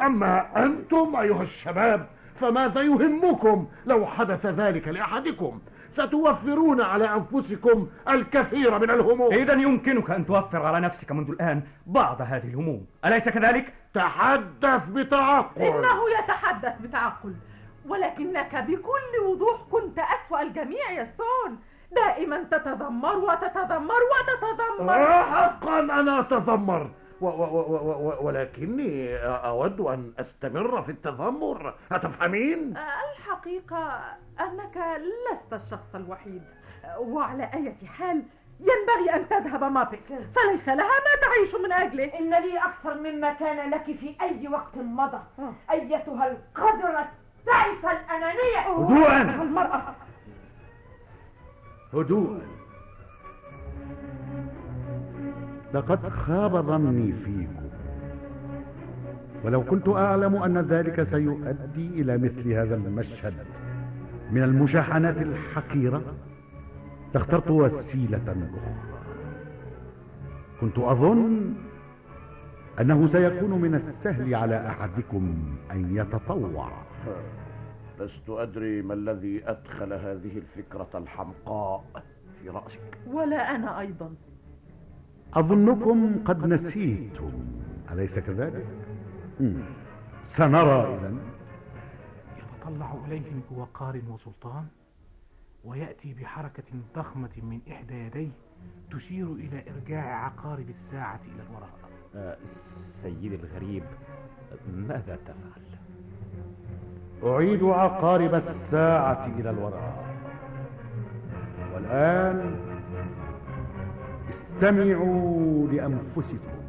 أما أنتم أيها الشباب فماذا يهمكم لو حدث ذلك لأحدكم؟ ستوفرون على أنفسكم الكثير من الهموم. إذا يمكنك أن توفر على نفسك منذ الآن بعض هذه الهموم. أليس كذلك؟ تحدث بتعقل. إنه يتحدث بتعقل. ولكنك بكل وضوح كنت أسوأ الجميع يا ستون دائما تتذمر وتتذمر وتتذمر. آه، حقا أنا أتذمر. ولكني أود أن أستمر في التذمر. أتفهمين؟ الحقيقة أنك لست الشخص الوحيد وعلى أي حال ينبغي أن تذهب مابل فليس لها ما تعيش من أجله. إن لي أكثر مما كان لك في أي وقت مضى أيتها القذرة التعسة الأنانية. هدوءا. المرأة. هدوءا. لقد خاب ظني فيكم. ولو كنت أعلم أن ذلك سيؤدي إلى مثل هذا المشهد من المشاحنات الحقيرة لاخترت وسيلة أخرى. كنت أظن أنه سيكون من السهل على أحدكم أن يتطوع. لست أدري ما الذي أدخل هذه الفكرة الحمقاء في رأسك. ولا أنا أيضا. أظنكم قد نسيتم. أليس كذلك؟ مم. سنرى اذا يتطلع إليهم بوقار وسلطان ويأتي بحركة ضخمة من إحدى يديه تشير إلى إرجاع عقارب الساعة إلى الوراء. آه، سيدي الغريب ماذا تفعل؟ أعيد عقارب الساعة إلى الوراء. والآن استمعوا لأنفسكم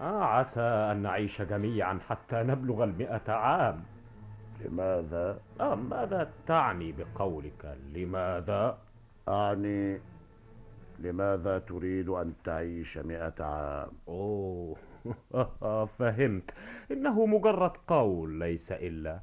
آه عسى أن نعيش جميعا حتى نبلغ المئة عام لماذا؟ آه ماذا تعني بقولك لماذا؟ أعني لماذا تريد أن تعيش مئة عام؟ أوه فهمت إنه مجرد قول ليس إلا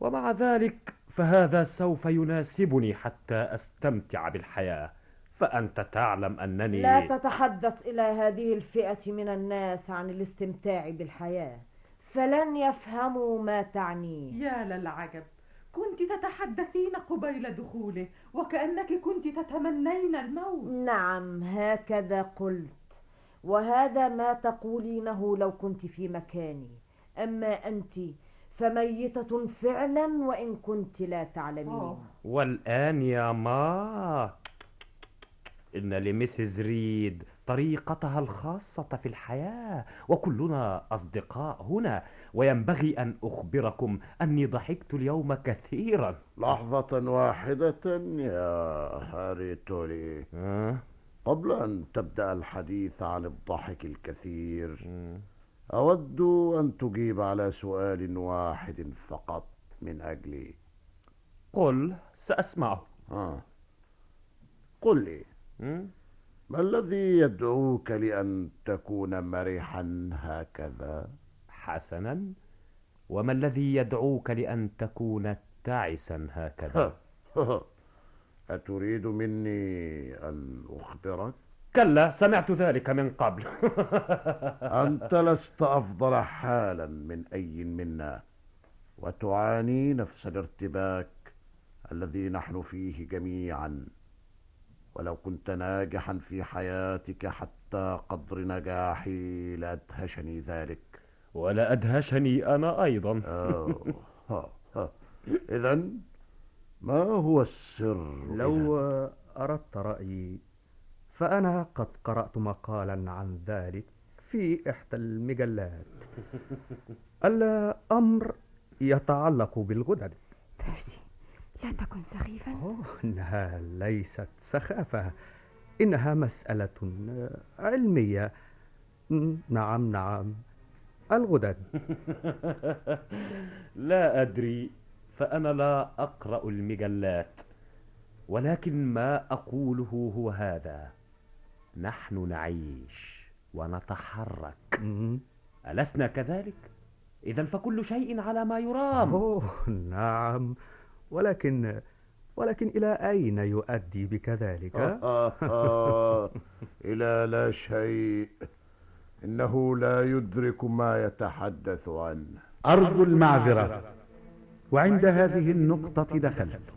ومع ذلك فهذا سوف يناسبني حتى أستمتع بالحياة. فأنت تعلم أنني لا تتحدث إلى هذه الفئة من الناس عن الاستمتاع بالحياة. فلن يفهموا ما تعنيه يا للعجب كنت تتحدثين قبيل دخوله وكأنك كنت تتمنين الموت. نعم هكذا قلت. وهذا ما تقولينه لو كنت في مكاني. أما أنت فميتة فعلا وإن كنت لا تعلمين. أوه. والآن يا ما. إن لميسيز ريد طريقتها الخاصة في الحياة وكلنا أصدقاء هنا وينبغي أن أخبركم أني ضحكت اليوم كثيرا. لحظة واحدة يا هاري تولي. أه؟ قبل أن تبدأ الحديث عن الضحك الكثير أود أن تجيب على سؤال واحد فقط من أجلي قل سأسمعه آه. قل لي م? ما الذي يدعوك لأن تكون مرحا هكذا؟ حسنا وما الذي يدعوك لأن تكون تعسا هكذا أتريد مني أن أخبرك؟ كلا سمعت ذلك من قبل. أنت لست أفضل حالا من أي منا وتعاني نفس الارتباك الذي نحن فيه جميعا. ولو كنت ناجحا في حياتك حتى قدر نجاحي لأدهشني ذلك. ولا أدهشني أنا أيضا. إذا ما هو السر لو أردت رأيي فأنا قد قرأت مقالا عن ذلك في إحدى المجلات. الأمر يتعلق بالغدد. بيرسي لا تكن سخيفا. أوه إنها ليست سخافة. إنها مسألة علمية. نعم نعم. الغدد. لا أدري فأنا لا أقرأ المجلات ولكن ما أقوله هو هذا. نحن نعيش ونتحرك. ألسنا كذلك؟ إذا فكل شيء على ما يرام. أوه نعم. ولكن ولكن إلى أين يؤدي بك ذلك؟ إلى لا شيء. إنه لا يدرك ما يتحدث عنه. أرجو المعذرة. وعند هذه النقطة دخلت.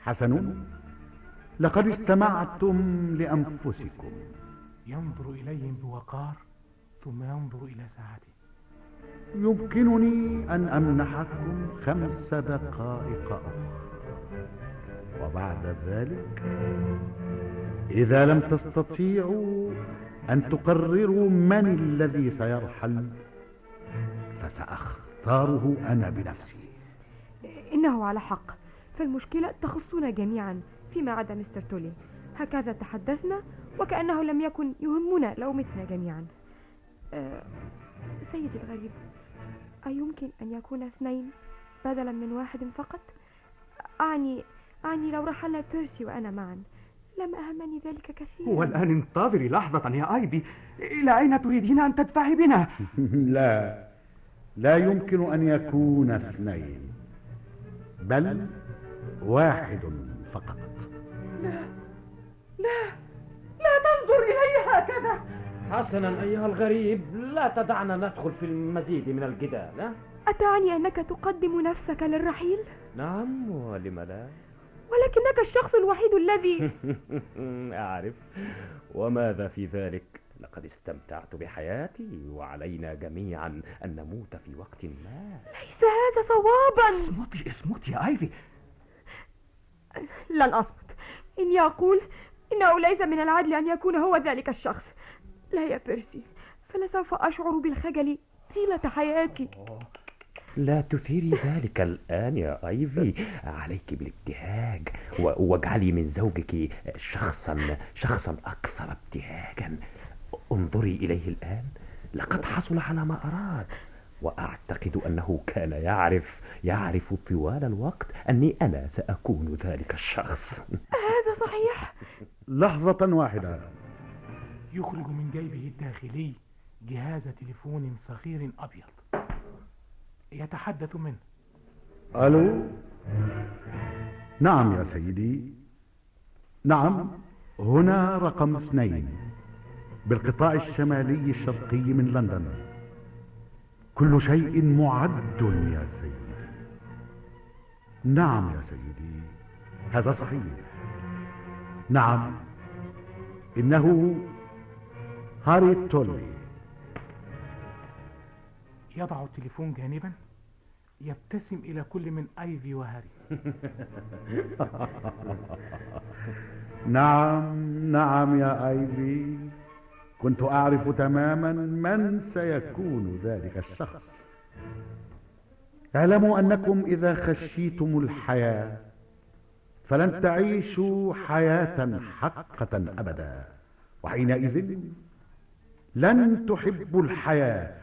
حسن لقد استمعتم لأنفسكم. ينظر إليهم بوقار ثم ينظر إلى ساعته. يمكنني أن أمنحكم خمس دقائق أخرى. وبعد ذلك إذا لم تستطيعوا أن تقرروا من الذي سيرحل فسأختاره أنا بنفسي. إنه على حق. فالمشكلة تخصنا جميعا. فيما عدا مستر تولي هكذا تحدثنا وكأنه لم يكن يهمنا لو متنا جميعا. أه سيدي الغريب أيمكن أن يكون اثنين بدلا من واحد فقط؟ أعني أعني لو رحلنا بيرسي وأنا معا. لم أهمني ذلك كثيرا. والآن انتظري لحظة يا آيبي إلى أين تريدين أن تدفعي بنا؟ لا لا يمكن أن يكون اثنين بل واحد. فقط. لا. لا. لا تنظر إلي هكذا. حسنا أيها الغريب لا تدعنا ندخل في المزيد من الجدال أتعني أنك تقدم نفسك للرحيل؟ نعم ولم لا؟ ولكنك الشخص الوحيد الذي أعرف. وماذا في ذلك؟ لقد استمتعت بحياتي وعلينا جميعا أن نموت في وقت ما. ليس هذا صوابا. اصمتي اصمتي يا آيفي. لن أصمت. إني أقول إنه ليس من العدل أن يكون هو ذلك الشخص. لا يا بيرسي فلسوف أشعر بالخجل طيلة حياتي. لا تثيري ذلك الآن يا أيفي. عليك بالابتهاج واجعلي من زوجك شخصا شخصا أكثر ابتهاجا. انظري إليه الآن. لقد حصل على ما أراد وأعتقد أنه كان يعرف. يعرف طوال الوقت أني أنا سأكون ذلك الشخص. هذا صحيح. لحظة واحدة. يخرج من جيبه الداخلي جهاز تليفون صغير أبيض. يتحدث منه. ألو؟ نعم يا سيدي. نعم هنا رقم اثنين بالقطاع الشمالي الشرقي من لندن. كل شيء معد يا سيدي. نعم يا سيدي هذا صحيح. نعم إنه هاري تولي. يضع التليفون جانبا يبتسم إلى كل من أيفي وهاري. نعم نعم يا آيفي. كنت أعرف تماما من سيكون ذلك الشخص. اعلموا أنكم إذا خشيتم الحياة فلن تعيشوا حياة حقة أبدا وحينئذ لن تحبوا الحياة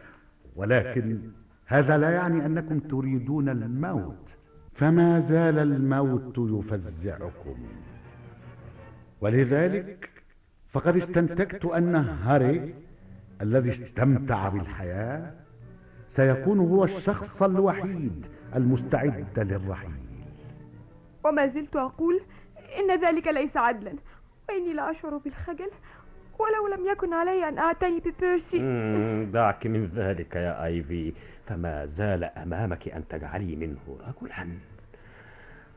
ولكن هذا لا يعني أنكم تريدون الموت فما زال الموت يفزعكم ولذلك فقد استنتجت أن هاري الذي استمتع بالحياة سيكون هو الشخص الوحيد المستعد للرحيل. وما زلت أقول إن ذلك ليس عدلا وإني لا أشعر بالخجل ولو لم يكن علي أن أعتني ببيرسي دعك من ذلك يا آيفي. فما زال أمامك أن تجعلي منه رجلا.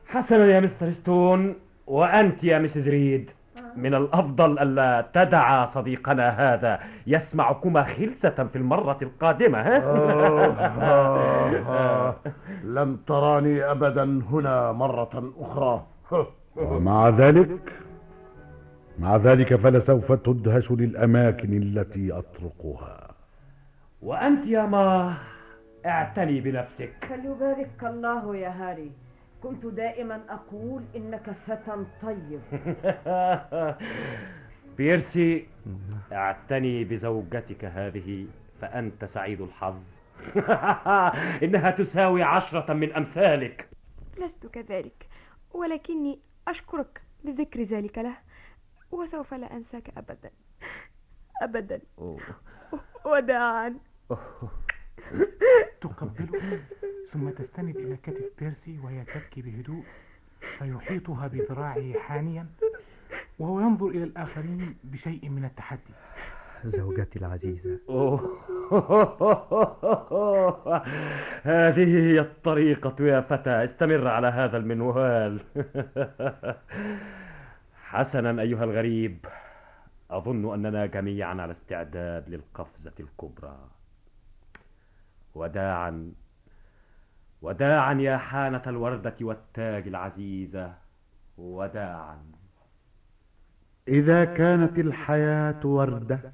حسنا يا مستر ستون وأنت يا مسز ريد. من الأفضل ألا تدع صديقنا هذا. يسمعكما خلسة في المرة القادمة ها؟ آه، آه. لن تراني أبدا هنا مرة أخرى. ومع ذلك مع ذلك فلسوف تدهش للأماكن التي أطرقها. وأنت يا ما اعتني بنفسك. فليبارك الله يا هاري. كنت دائما أقول إنك فتى طيب. بيرسي اعتني بزوجتك هذه فأنت سعيد الحظ. إنها تساوي عشرة من أمثالك. لست كذلك ولكني أشكرك لذكر ذلك له وسوف لا أنساك أبدا. أبدا. وداعا. تقبله ثم تستند إلى كتف بيرسي وهي تبكي بهدوء فيحيطها بذراعه حانيا وهو ينظر إلى الآخرين بشيء من التحدي. زوجتي العزيزة. هذه هي الطريقة يا فتى. استمر على هذا المنوال. حسنا أيها الغريب. أظن أننا جميعا على استعداد للقفزة الكبرى. وداعا. وداعا يا حانة الوردة والتاج العزيزة وداعا. إذا كانت الحياة وردة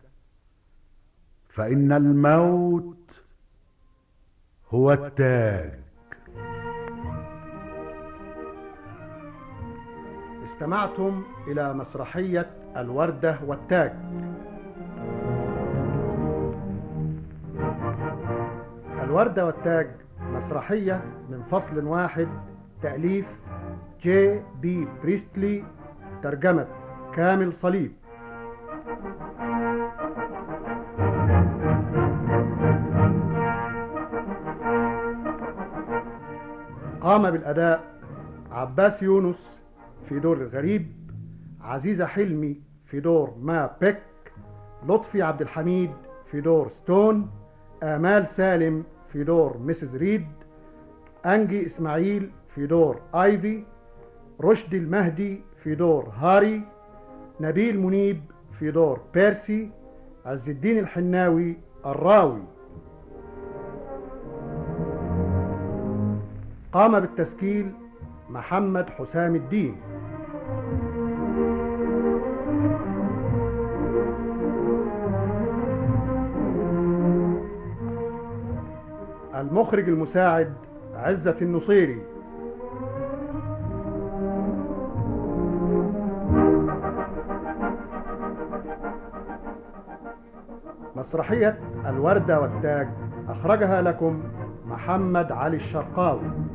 فإن الموت هو التاج. استمعتم إلى مسرحية الوردة والتاج. الوردة والتاج. مسرحية من فصل واحد تأليف جي بي بريستلي ترجمة كامل صليب. قام بالأداء عباس يونس في دور الغريب عزيزة حلمي في دور ما بيك لطفي عبد الحميد في دور ستون آمال سالم في دور Mrs ريد أنجي إسماعيل في دور آيفي رشدي المهدي في دور هاري نبيل منيب في دور بيرسي عز الدين الحناوي الراوي. قام بالتسجيل محمد حسام الدين. المخرج المساعد عزة النصيري. مسرحية الوردة والتاج أخرجها لكم محمد علي الشرقاوي.